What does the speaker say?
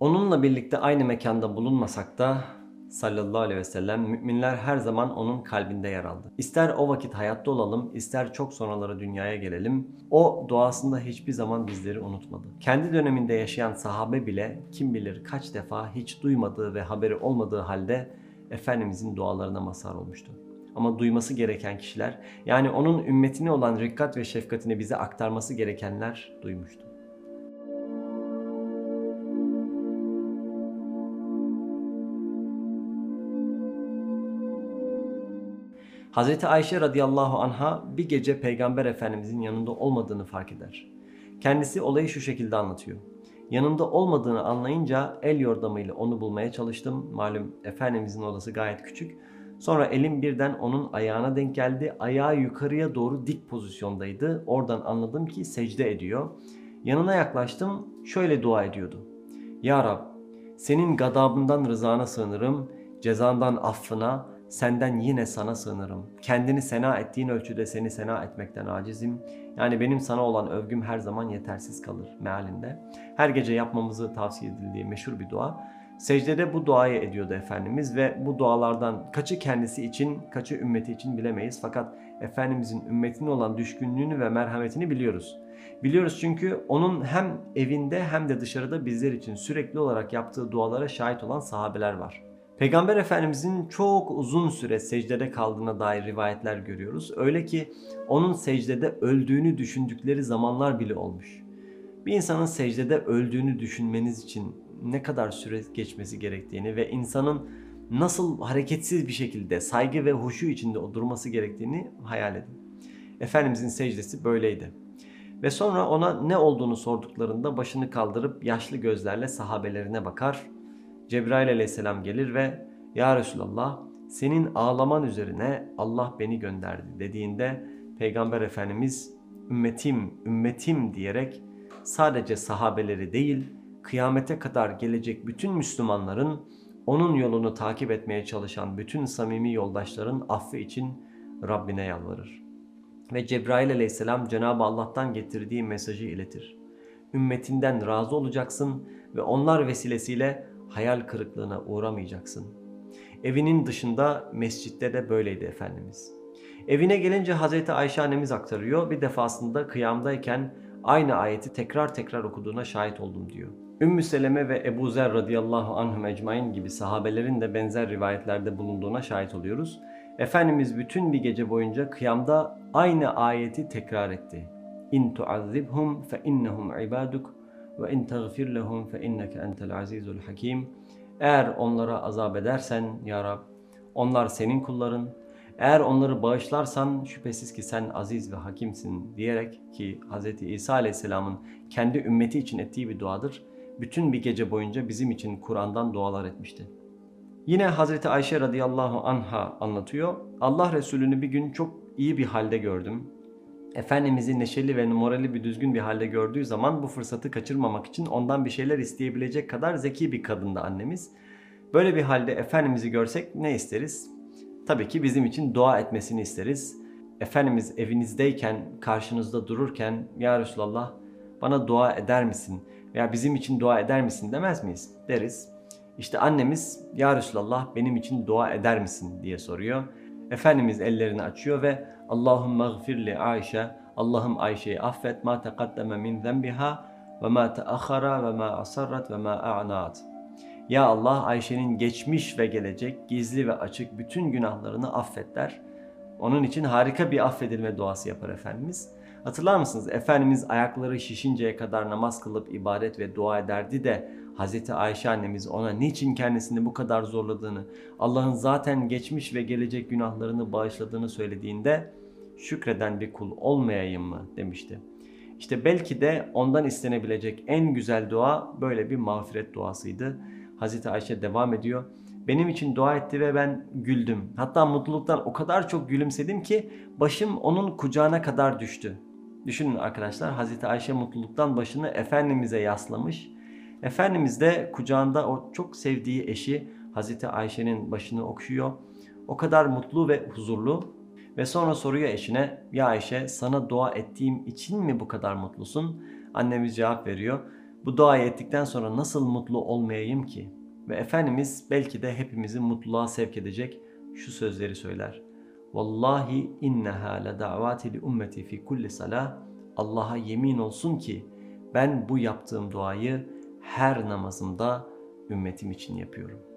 Onunla birlikte aynı mekanda bulunmasak da sallallahu aleyhi ve sellem müminler her zaman onun kalbinde yer aldı. İster o vakit hayatta olalım, ister çok sonraları dünyaya gelelim, o duasında hiçbir zaman bizleri unutmadı. Kendi döneminde yaşayan sahabe bile kim bilir kaç defa hiç duymadığı ve haberi olmadığı halde Efendimizin dualarına mazhar olmuştu. Ama duyması gereken kişiler, yani onun ümmetine olan rikkat ve şefkatini bize aktarması gerekenler duymuştu. Hazreti Ayşe radıyallahu anha bir gece Peygamber Efendimizin yanında olmadığını fark eder. Kendisi olayı şu şekilde anlatıyor. Yanımda olmadığını anlayınca el yordamıyla onu bulmaya çalıştım. Malum Efendimizin odası gayet küçük. Sonra elim birden onun ayağına denk geldi. Ayağı yukarıya doğru dik pozisyondaydı. Oradan anladım ki secde ediyor. Yanına yaklaştım. Şöyle dua ediyordu. Ya Rab, senin gadabından rızana sığınırım, cezandan affına, senden yine sana sığınırım. Kendini sena ettiğin ölçüde seni sena etmekten acizim. Yani benim sana olan övgüm her zaman yetersiz kalır mealinde. Her gece yapmamızı tavsiye edildiği meşhur bir dua. Secdede bu duayı ediyordu Efendimiz ve bu dualardan kaçı kendisi için, kaçı ümmeti için bilemeyiz. Fakat Efendimizin ümmetine olan düşkünlüğünü ve merhametini biliyoruz. Biliyoruz çünkü onun hem evinde hem de dışarıda bizler için sürekli olarak yaptığı dualara şahit olan sahabeler var. Peygamber Efendimizin çok uzun süre secdede kaldığına dair rivayetler görüyoruz. Öyle ki onun secdede öldüğünü düşündükleri zamanlar bile olmuş. Bir insanın secdede öldüğünü düşünmeniz için ne kadar süre geçmesi gerektiğini ve insanın nasıl hareketsiz bir şekilde saygı ve huşu içinde durması gerektiğini hayal edin. Efendimizin secdesi böyleydi. Ve sonra ona ne olduğunu sorduklarında başını kaldırıp yaşlı gözlerle sahabelerine bakar. Cebrail aleyhisselam gelir ve Ya Resulallah senin ağlaman üzerine Allah beni gönderdi dediğinde Peygamber Efendimiz ümmetim, ümmetim diyerek sadece sahabeleri değil kıyamete kadar gelecek bütün Müslümanların onun yolunu takip etmeye çalışan bütün samimi yoldaşların affı için Rabbine yalvarır. Ve Cebrail aleyhisselam Cenab-ı Allah'tan getirdiği mesajı iletir. Ümmetinden razı olacaksın ve onlar vesilesiyle hayal kırıklığına uğramayacaksın. Evinin dışında mescitte de böyleydi Efendimiz. Evine gelince Hazreti Ayşe annemiz aktarıyor. Bir defasında kıyamdayken aynı ayeti tekrar tekrar okuduğuna şahit oldum diyor. Ümmü Seleme ve Ebu Zer radıyallahu anhum ecmain gibi sahabelerin de benzer rivayetlerde bulunduğuna şahit oluyoruz. Efendimiz bütün bir gece boyunca kıyamda aynı ayeti tekrar etti. İn tuazzibhum fe innehum ibaduk ve in tagfir lehum fe inneke entel azizul hakim. Eğer onlara azap edersen ya Rab, onlar senin kulların. Eğer onları bağışlarsan şüphesiz ki sen aziz ve hakimsin diyerek ki Hz. İsa Aleyhisselam'ın kendi ümmeti için ettiği bir duadır. Bütün bir gece boyunca bizim için Kur'an'dan dualar etmişti. Yine Hazreti Ayşe radıyallahu anha anlatıyor. Allah Resulü'nü bir gün çok iyi bir halde gördüm. Efendimiz'i neşeli ve morali bir düzgün bir halde gördüğü zaman bu fırsatı kaçırmamak için ondan bir şeyler isteyebilecek kadar zeki bir kadındı annemiz. Böyle bir halde Efendimiz'i görsek ne isteriz? Tabii ki bizim için dua etmesini isteriz. Efendimiz evinizdeyken, karşınızda dururken Ya Resulallah bana dua eder misin? Veya bizim için dua eder misin demez miyiz? Deriz. İşte annemiz Ya Resulallah benim için dua eder misin diye soruyor. Efendimiz ellerini açıyor ve Allahümme gfirli Ayşe Allah'ım Ayşe'yi affet ma teqaddeme min zenbiha ve ma teahhara ve ma asarrat ve ma a'nat. Ya Allah Ayşe'nin geçmiş ve gelecek gizli ve açık bütün günahlarını affet der. Onun için harika bir affedilme duası yapar Efendimiz. Hatırlar mısınız? Efendimiz ayakları şişinceye kadar namaz kılıp ibadet ve dua ederdi de Hazreti Ayşe annemiz ona niçin kendisini bu kadar zorladığını, Allah'ın zaten geçmiş ve gelecek günahlarını bağışladığını söylediğinde şükreden bir kul olmayayım mı demişti. İşte belki de ondan istenebilecek en güzel dua böyle bir mağfiret duasıydı. Hazreti Ayşe devam ediyor. Benim için dua etti ve ben güldüm. Hatta mutluluktan o kadar çok gülümsedim ki başım onun kucağına kadar düştü. Düşünün arkadaşlar Hazreti Ayşe mutluluktan başını Efendimiz'e yaslamış. Efendimiz de kucağında o çok sevdiği eşi Hazreti Ayşe'nin başını okşuyor. O kadar mutlu ve huzurlu ve sonra soruyor eşine ya Ayşe sana dua ettiğim için mi bu kadar mutlusun? Annemiz cevap veriyor. Bu duayı ettikten sonra nasıl mutlu olmayayım ki? Ve Efendimiz belki de hepimizi mutluluğa sevk edecek şu sözleri söyler. Vallahi inneha la da'vati li ummeti fi kulli salah. Allah'a yemin olsun ki ben bu yaptığım duayı her namazımda ümmetim için yapıyorum.